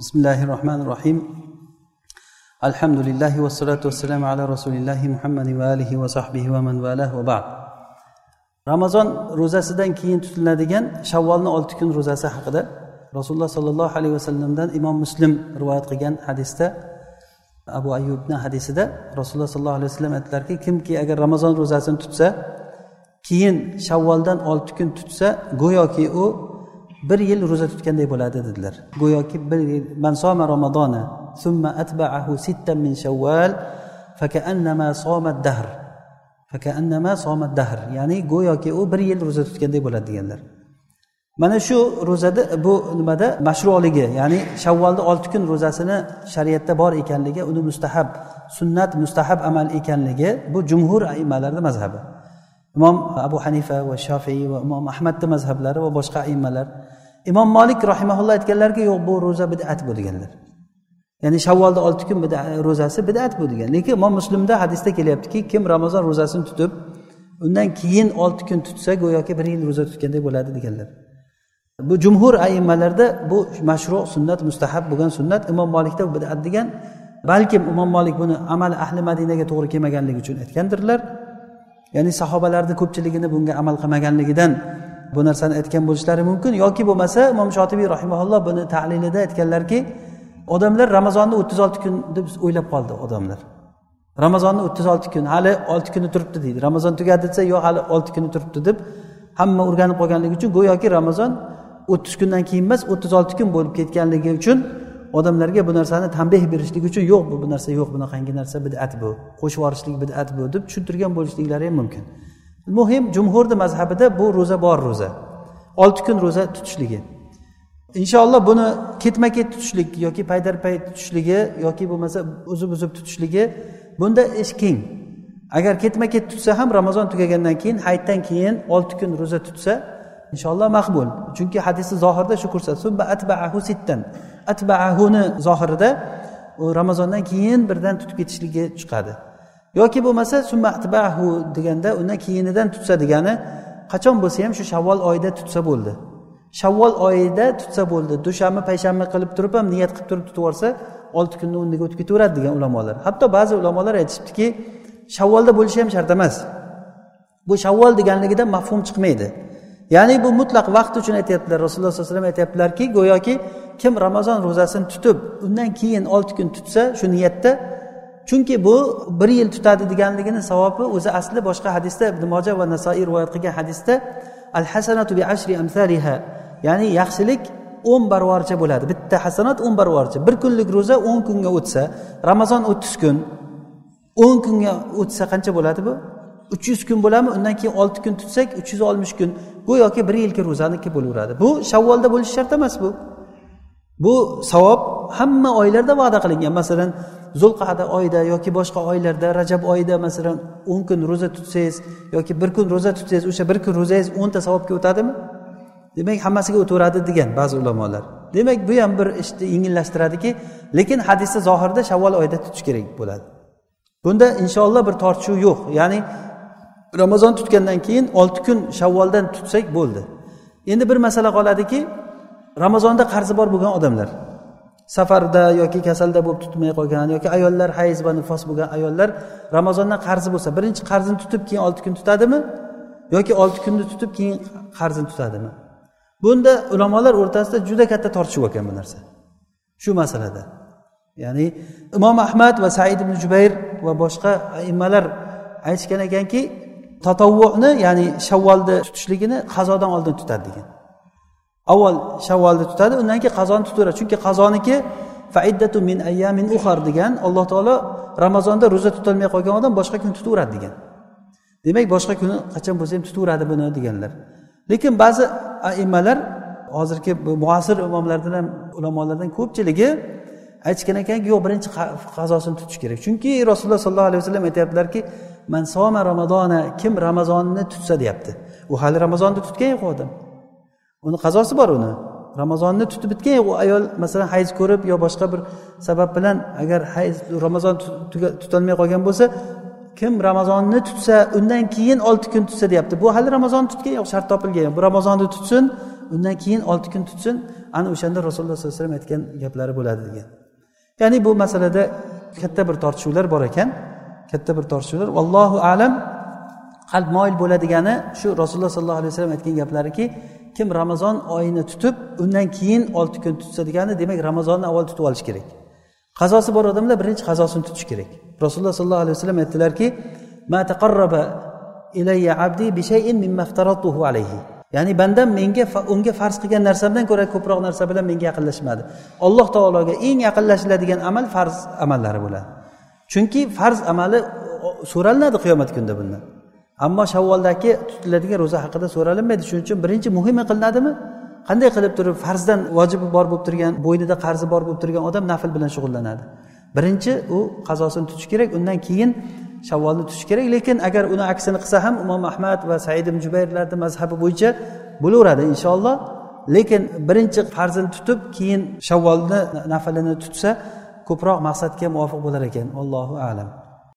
بسم الله الرحمن الرحيم الحمد لله والصلاة والسلام على رسول الله محمد وآله وصحبه ومن والاه وبعد ramazon ro'zasidan keyin tutiladigan shavvolni olti kun ro'zasi haqida rasululloh sollallohu alayhi vasallamdan imom muslim rivoyat qilgan hadisda abu ayyubni hadisida rasululloh sollallohu alayhi vasallam aytdilarki kimki agar ramazon ro'zasini tutsa keyin shavvoldan olti kun tutsa go'yoki u bir yil ro'za tutganday bo'ladi dedilar. Go'yoki bir yil man soma ramazona summa atba'ahu sittan min shawval fakaannama soma dahr fakaannama soma dahr ya'ni go'yoki u bir yil ro'za tutganday bo'ladi deganlar. Mana shu ro'zada bu nimada? Mashruligi ya'ni shavvolni olti kun ro'zasini shariatda bor ekanligi uni mustahab sunnat mustahab amal ekanligi bu jumhur aimalarni mazhabi. Imom abu hanifa va shofiy va imom ahmadni mazhablari va boshqa aimalar imom molik rahimaulloh aytganlarki yo'q bu ro'za bidat bu deganlar. Ya'ni shavvolni olti kun ro'zasi bidat bu degan. Lekin imom muslimda hadisda kelyaptiki kim ramazon ro'zasini tutib undan keyin olti kun tutsa go'yoki bir yil ro'za tutgandek bo'ladi deganlar. Bu jumhur aimmalarda bu mashru sunnat mustahab bo'lgan sunnat imom molikda bidat degan. Balkim imom molik buni amal ahli madinaga to'g'ri kelmaganligi uchun aytgandirlar. Ya'ni sahobalarni ko'pchiligini bunga amal qilmaganligidan bu narsani aytgan bo'lishlari mumkin yoki bo'lmasa imom shotibiy rahimaulloh buni tahlilida aytganlarki odamlar ramazonni o'ttiz olti kun deb o'ylab qoldi odamlar. Ramazonni o'ttiz olti kun hali olti kuni turibdi deydi. Ramazon tugadi desa yo'q hali olti kuni turibdi deb hamma o'rganib qolganligi uchun go'yoki ramazon o'ttiz kundan keyin emas o'ttiz olti kun bo'lib ketganligi uchun odamlarga bu narsani tanbeh berishlik uchun yo'q bu bu narsa yo'q bunaqangi narsa bidat bu qo'shib yuborishlik bidat bu deb tushuntirgan bo'lishliklari ham mumkin. Muhim jumhurni mazhabida bu ro'za bor ro'za. Olti kun ro'za tutishligi. Inshaalloh buni ketma ket tutishlik yoki paydarpay tutishligi yoki bo'lmasa uzib uzib tutishligi bunda ish keng. Agar ketma ket tutsa ham ramazon tugagandan keyin hayitdan keyin olti kun ro'za tutsa inshaalloh maqbul. Chunki hadisni zohirda shu ko'rsatdi sittan. Atbaahuni zohirida u ramazondan keyin birdan tutib ketishligi chiqadi. Yoki bo'lmasa summatbahu deganda undan keyinidan tutsa degani qachon bo'lsa ham shu shavvol oyida tutsa bo'ldi. Shavvol oyida tutsa bo'ldi. Dushanba payshanba qilib turib ham niyat qilib turib tutib yuborsa olti kunni o'rniga o'tib ketaveradi degan ulamolar. Hatto ba'zi ulamolar aytishibdiki shavvolda bo'lishi ham shart emas. Bu shavvol deganligidan mafhum chiqmaydi. Ya'ni bu mutlaq vaqt uchun aytyaptilar rasululloh sollallohu alayhi vasallam aytyaptilarki go'yoki kim ramazon ro'zasini tutib undan keyin olti kun tutsa shu niyatda chunki bu bir yil tutadi deganligini savobi o'zi asli boshqa hadisda ibn moja va nasoiy rivoyat qilgan hadisda al hasanatu bi ashri amsaliha ya'ni yaxshilik o'n barvarcha bo'ladi. Bitta hasanat o'n barvarcha bir kunlik ro'za o'n kunga o'tsa ramazon o'ttiz kun o'n kunga o'tsa qancha bo'ladi bu? Uch yuz kun bo'ladimi? Undan keyin olti kun tutsak uch yuz oltmish kun. Go'yoki bir yilki ro'zaniki bo'laveradi. Bu shavvolda bo'lishi shart emas bu. Bu savob hamma oylarda va'da qilingan. Masalan zulqada oyida yoki boshqa oylarda rajab oyida masalan o'n kun ro'za tutsangiz yoki bir kun ro'za tutsangiz o'sha bir kun ro'zangiz o'nta savobga o'tadimi? Demak hammasiga o'taveradi degan ba'zi ulamolar. Demak bu ham bir ishni yengillashtiradiki lekin hadisda zohirda shavvol oyida tutish kerak bo'ladi. Bunda inshaalloh bir tortishuv yo'q. Ya'ni ramazon tutgandan keyin olti kun shavvoldan tutsak bo'ldi. Endi bir masala qoladiki ramazonda qarzi bor bo'lgan odamlar. Safarda yoki kasalda bo'lib tutmay qolgan yoki ayollar hayz va nifos bo'lgan ayollar ramazondan qarzi bo'lsa birinchi qarzini tutib keyin olti kun tutadimi? Yoki olti kunni tutib keyin qarzini tutadimi? Bunda ulamolar o'rtasida juda katta tortishuv bo'lgan bu narsa. Shu masalada. Ya'ni imom ahmad va said ibn jubayr va boshqa aimmalar aytishgan ekanki tatovvuni ya'ni shavvolni tutishligini qazodan oldin tutadi degan. Avval shavvalni tutadi undan keyin qazoni tutaveradi chunki qazoniki faiddatu min ayyamin uxar degan alloh taolo ramazonda ro'za tutolmay qolgan odam boshqa kun tutaveradi degan. Demak boshqa kuni qachon bo'lsa ham tutaveradi buni deganlar. Lekin ba'zi aimmalar hozirgi muasir imomlardan ham ulamolardan ko'pchiligi aytishgan ekanki yo'q birinchi qazosini tutish kerak. Chunki rasululloh sollallohu alayhi vasallam aytyaptilarki man soma ramazona kim ramazonni tutsa? deyapti. U hali ramazonni tutgan yo'q odam. Uni qazosi bor uni. Ramazonni tutib bitgan u ayol masalan hayz ko'rib yo boshqa bir sabab bilan agar hayz ramazon tutolmay qolgan bo'lsa kim ramazonni tutsa undan keyin olti kun tutsa deyapti. Bu hali ramazonni tutgan yo'q shart topilgan yo'q. Bu ramazonni tutsin undan keyin olti kun tutsin. Ana o'shanda rasululloh sollallohu alayhi vasallam aytgan gaplari bo'ladi degan. Ya'ni bu masalada katta bir tortishuvlar bor ekan. Katta bir tortishuvlar. Allohu alam qalb moyil bo'ladigani shu rasululloh sollallohu alayhi vasallam aytgan gaplariki kim ramazon oyini tutib undan keyin olti kun tutsa degani demak ramazonni avval tutib olish kerak. Qazosi bor odamlar birinchi qazosini tutish kerak. Rasululloh sollallohu alayhi vasallam aytdilarki ma taqarraba ilayya abdi bi shayin mimma alayhi. Ya'ni bandam menga unga farz qilgan narsamdan ko'ra ko'proq narsa bilan menga yaqinlashmadi. Alloh taologa eng yaqinlashiladigan amal farz amallari bo'ladi. Chunki farz amali so'ralinadi qiyomat kunida bundan. Ammo shavvoldagi tutiladigan ro'za haqida so'ralinmaydi. Shuning uchun birinchi muhimi qilinadimi? Qanday qilib turib farzdan vojibi bor bo'lib turgan bo'ynida qarzi bor bo'lib turgan odam nafl bilan shug'ullanadi? Birinchi u qazosini tutish kerak undan keyin shavvolni tutish kerak. Lekin agar uni aksini qilsa ham imom ahmad va said ibn jubayrlarni mazhabi bo'yicha bo'laveradi inshaalloh. Lekin birinchi farzini tutib keyin shavvolni naflini tutsa ko'proq maqsadga muvofiq bo'lar ekan. Allohu alam.